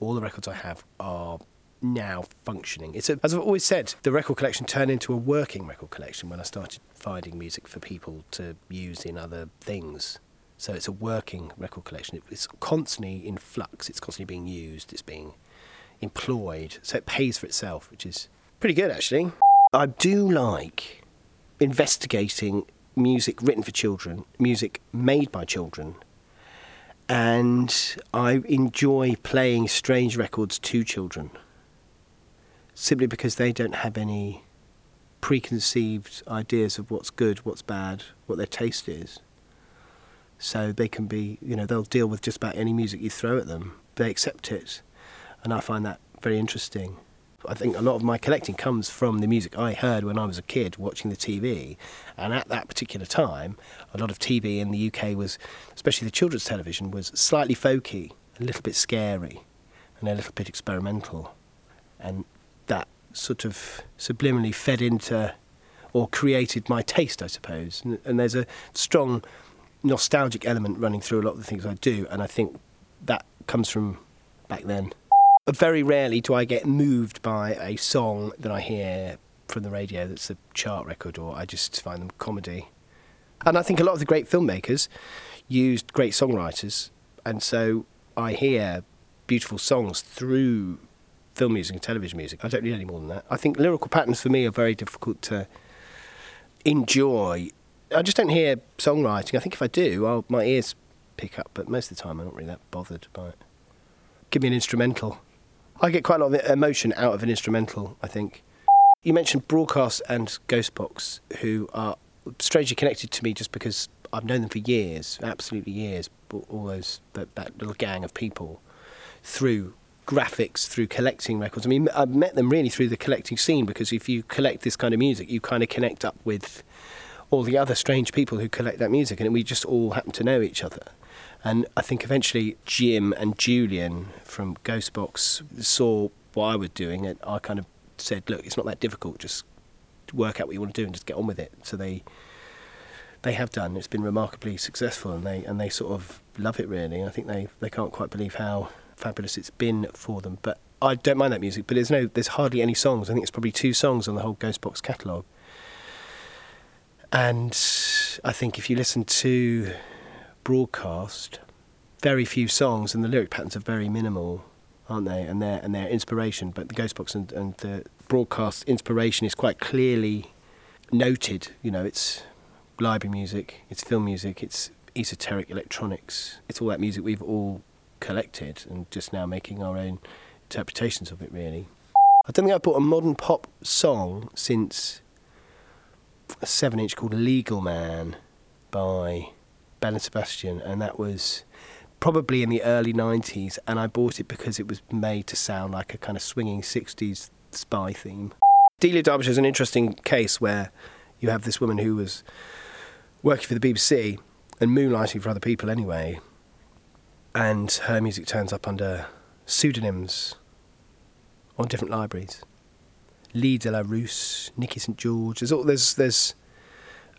All the records I have are now functioning. It's a, as I've always said, the record collection turned into a working record collection when I started finding music for people to use in other things. So it's a working record collection. It's constantly in flux. It's constantly being used. It's being employed. So it pays for itself, which is pretty good actually. I do like investigating music written for children, music made by children, and I enjoy playing strange records to children simply because they don't have any preconceived ideas of what's good, what's bad, what their taste is. So they can be, you know, they'll deal with just about any music you throw at them. They accept it. And I find that very interesting. I think a lot of my collecting comes from the music I heard when I was a kid watching the TV. And at that particular time, a lot of TV in the UK was, especially the children's television, was slightly folky, a little bit scary, and a little bit experimental. And that sort of subliminally fed into or created my taste, I suppose. And, and, there's a strong nostalgic element running through a lot of the things I do, and I think that comes from back then. Very rarely do I get moved by a song that I hear from the radio that's a chart record, or I just find them comedy. And I think a lot of the great filmmakers used great songwriters, and so I hear beautiful songs through film music and television music. I don't need any more than that. I think lyrical patterns for me are very difficult to enjoy. I just don't hear songwriting. I think if I do, I'll, my ears pick up, but most of the time I'm not really that bothered by it. Give me an instrumental. I get quite a lot of emotion out of an instrumental, I think. You mentioned Broadcast and Ghostbox, who are strangely connected to me just because I've known them for years, absolutely years, all those, that, that little gang of people through graphics through collecting records. I mean, I've met them really through the collecting scene because if you collect this kind of music, you kind of connect up with all the other strange people who collect that music, and we just all happen to know each other. And I think eventually Jim and Julian from Ghostbox saw what I was doing, and I kind of said, "Look, it's not that difficult. Just work out what you want to do and just get on with it." So they they have done. It's been remarkably successful, and they and they sort of love it really. I think they they can't quite believe how fabulous it's been for them. But I don't mind that music. But there's no, there's hardly any songs. I think it's probably two songs on the whole Ghostbox catalogue. And I think if you listen to broadcast, very few songs, and the lyric patterns are very minimal, aren't they? And their and their inspiration, but the Ghostbox and, and the broadcast inspiration is quite clearly noted. You know, it's library music, it's film music, it's esoteric electronics, it's all that music we've all collected and just now making our own interpretations of it, really. I don't think I've bought a modern pop song since a 7 inch called Legal Man by Belle and Sebastian, and that was probably in the early 90s, and I bought it because it was made to sound like a kind of swinging 60s spy theme. Delia Derbyshire is an interesting case where you have this woman who was working for the BBC and moonlighting for other people anyway, and her music turns up under pseudonyms on different libraries. Li de la Russe, Nicky St George. There's all, there's there's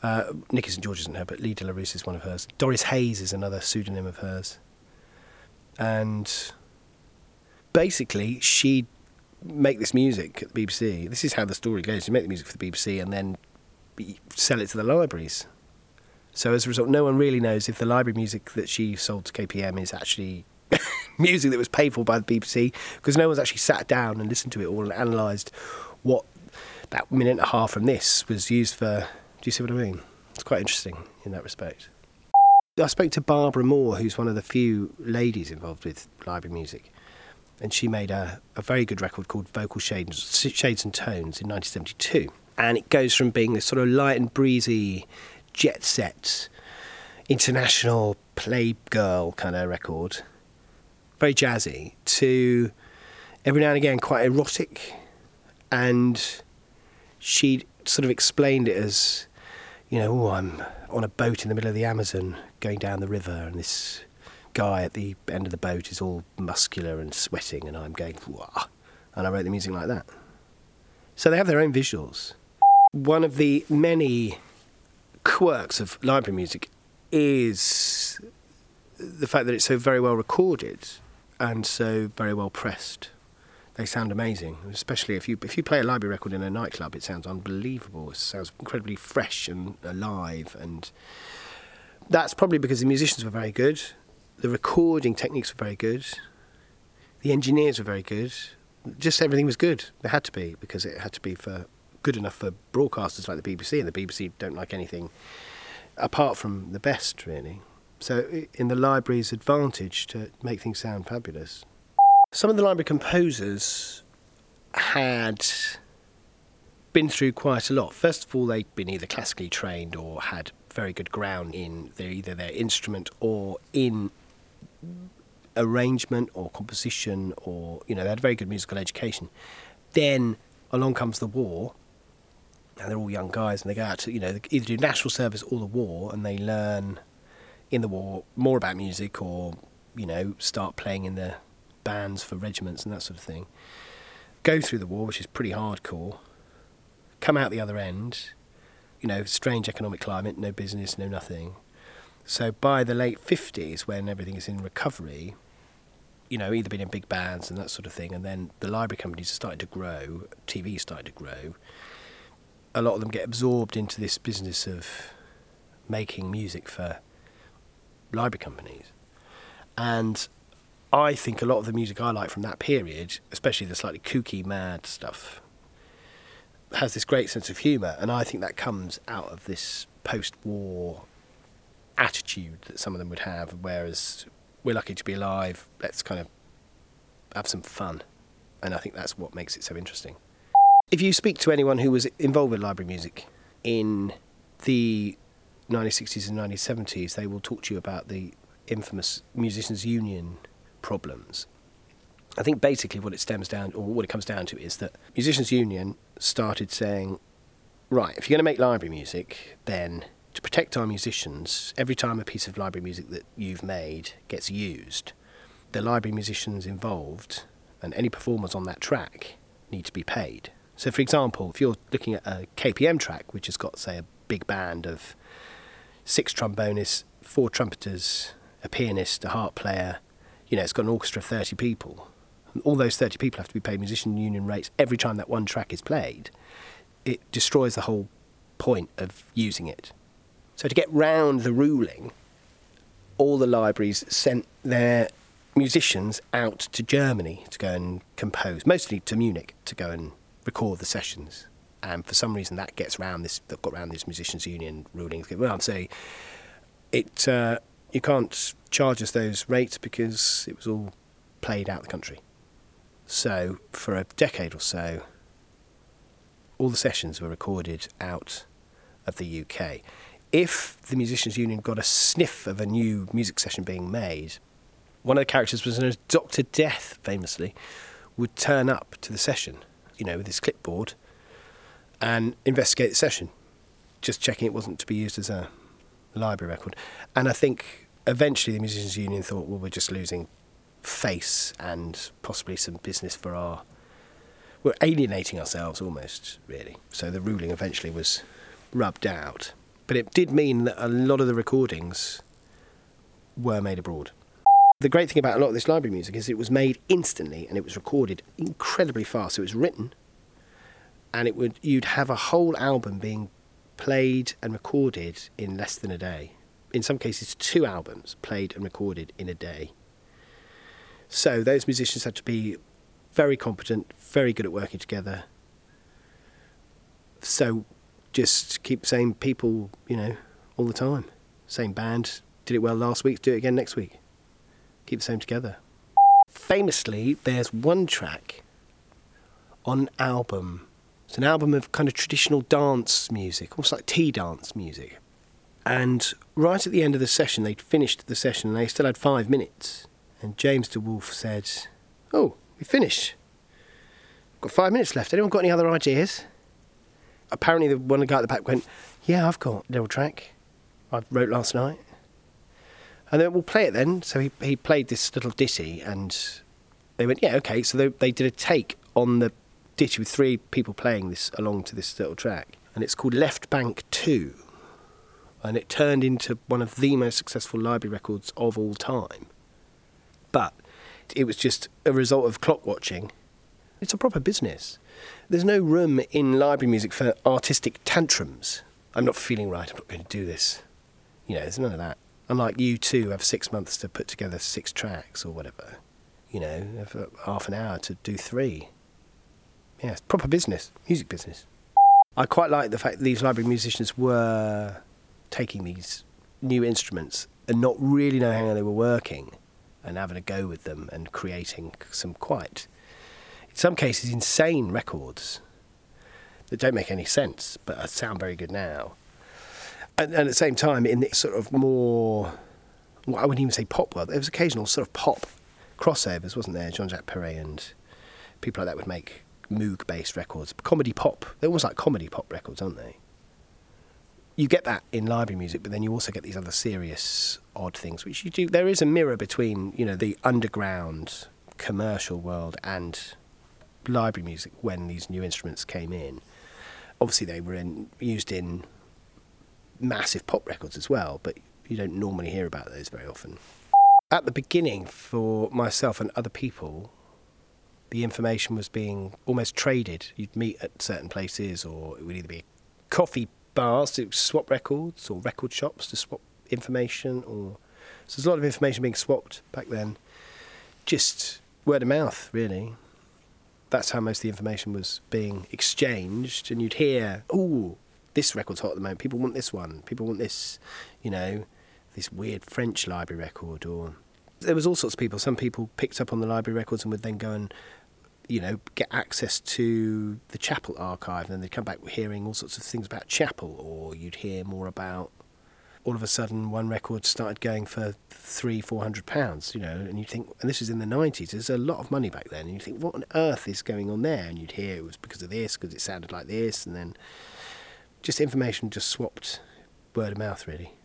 uh, Nicky St George isn't her, but Li de la Russe is one of hers. Doris Hayes is another pseudonym of hers, and basically she'd make this music at the BBC. This is how the story goes. You make the music for the BBC and then sell it to the libraries. So as a result, no one really knows if the library music that she sold to KPM is actually music that was paid for by the BBC because no one's actually sat down and listened to it all and analysed what that minute and a half from this was used for. Do you see what I mean? It's quite interesting in that respect. I spoke to Barbara Moore, who's one of the few ladies involved with library music, and she made a, a very good record called Vocal Shades, Shades and Tones in 1972. And it goes from being this sort of light and breezy jet set, international playgirl kind of record, very jazzy, to every now and again quite erotic. And she sort of explained it as, you know, oh, I'm on a boat in the middle of the Amazon going down the river, and this guy at the end of the boat is all muscular and sweating, and I'm going, Wah. and I wrote the music like that. So they have their own visuals. One of the many quirks of library music is the fact that it's so very well recorded and so very well pressed. They sound amazing, especially if you if you play a library record in a nightclub. It sounds unbelievable. It sounds incredibly fresh and alive, and that's probably because the musicians were very good, the recording techniques were very good, the engineers were very good. Just everything was good. It had to be because it had to be for good enough for broadcasters like the BBC, and the BBC don't like anything apart from the best, really. So, in the library's advantage to make things sound fabulous. Some of the library composers had been through quite a lot. First of all, they'd been either classically trained or had very good ground in their, either their instrument or in arrangement or composition, or you know, they had very good musical education. Then along comes the war, and they're all young guys, and they go out to you know either do national service or the war, and they learn in the war more about music, or you know start playing in the bands for regiments and that sort of thing. Go through the war, which is pretty hardcore. Come out the other end, you know, strange economic climate, no business, no nothing. So by the late 50s, when everything is in recovery, you know, either been in big bands and that sort of thing, and then the library companies are starting to grow, TV starting to grow. A lot of them get absorbed into this business of making music for library companies. And I think a lot of the music I like from that period, especially the slightly kooky, mad stuff, has this great sense of humour, and I think that comes out of this post-war attitude that some of them would have. Whereas we're lucky to be alive, let's kind of have some fun, and I think that's what makes it so interesting. If you speak to anyone who was involved with library music in the 1960s and 1970s, they will talk to you about the infamous Musicians' Union problems. I think basically what it stems down, or what it comes down to, is that Musicians Union started saying, right, if you're going to make library music, then to protect our musicians, every time a piece of library music that you've made gets used, the library musicians involved and any performers on that track need to be paid. So, for example, if you're looking at a KPM track, which has got, say, a big band of six trombonists, four trumpeters, a pianist, a harp player, you know, it's got an orchestra of 30 people. And all those 30 people have to be paid musician union rates every time that one track is played. It destroys the whole point of using it. So to get round the ruling, all the libraries sent their musicians out to Germany to go and compose, mostly to Munich to go and record the sessions. And for some reason, that gets round this. That got round this musicians' union ruling. Well, I'm saying it. Uh, you can't charge us those rates because it was all played out the country. So for a decade or so, all the sessions were recorded out of the UK. If the Musicians Union got a sniff of a new music session being made, one of the characters was known as Dr. Death, famously, would turn up to the session, you know, with his clipboard and investigate the session, just checking it wasn't to be used as a library record. And I think eventually the Musicians Union thought, well, we're just losing face and possibly some business for our. We're alienating ourselves almost, really. So the ruling eventually was rubbed out. But it did mean that a lot of the recordings were made abroad. The great thing about a lot of this library music is it was made instantly and it was recorded incredibly fast. It was written and it would you'd have a whole album being played and recorded in less than a day. In some cases two albums played and recorded in a day. So those musicians had to be very competent, very good at working together. So just keep same people, you know, all the time. Same band, did it well last week, do it again next week. Keep the same together. Famously, there's one track on an album. It's an album of kind of traditional dance music, almost like tea dance music. And right at the end of the session, they'd finished the session and they still had five minutes. And James De Wolfe said, Oh, we finished. Got five minutes left. Anyone got any other ideas? Apparently, the one guy at the back went, Yeah, I've got a little track I wrote last night. And then we'll play it then. So he, he played this little ditty and they went, Yeah, okay. So they, they did a take on the ditty with three people playing this along to this little track. And it's called Left Bank 2. And it turned into one of the most successful library records of all time. But it was just a result of clock watching. It's a proper business. There's no room in library music for artistic tantrums. I'm not feeling right, I'm not going to do this. You know, there's none of that. Unlike U2 have six months to put together six tracks or whatever. You know, uh, half an hour to do three. Yeah, it's proper business, music business. I quite like the fact that these library musicians were taking these new instruments and not really knowing how they were working and having a go with them and creating some quite, in some cases, insane records that don't make any sense but sound very good now. And, and at the same time, in the sort of more, well, I wouldn't even say pop world, there was occasional sort of pop crossovers, wasn't there? Jean Jacques Perrey and people like that would make Moog based records, comedy pop. They're almost like comedy pop records, aren't they? You get that in library music, but then you also get these other serious, odd things, which you do. There is a mirror between, you know, the underground commercial world and library music when these new instruments came in. Obviously, they were in, used in massive pop records as well, but you don't normally hear about those very often. At the beginning, for myself and other people, the information was being almost traded. You'd meet at certain places, or it would either be coffee bars to swap records, or record shops to swap information, or so there's a lot of information being swapped back then. Just word of mouth, really. That's how most of the information was being exchanged, and you'd hear, "Oh, this record's hot at the moment. People want this one. People want this, you know, this weird French library record." Or there was all sorts of people. Some people picked up on the library records and would then go and you know, get access to the Chappell archive, and then they'd come back hearing all sorts of things about Chappell, or you'd hear more about. All of a sudden, one record started going for three, four hundred pounds, you know, and you think, and this is in the nineties. There's a lot of money back then, and you think, what on earth is going on there? And you'd hear it was because of this, because it sounded like this, and then just information just swapped, word of mouth, really.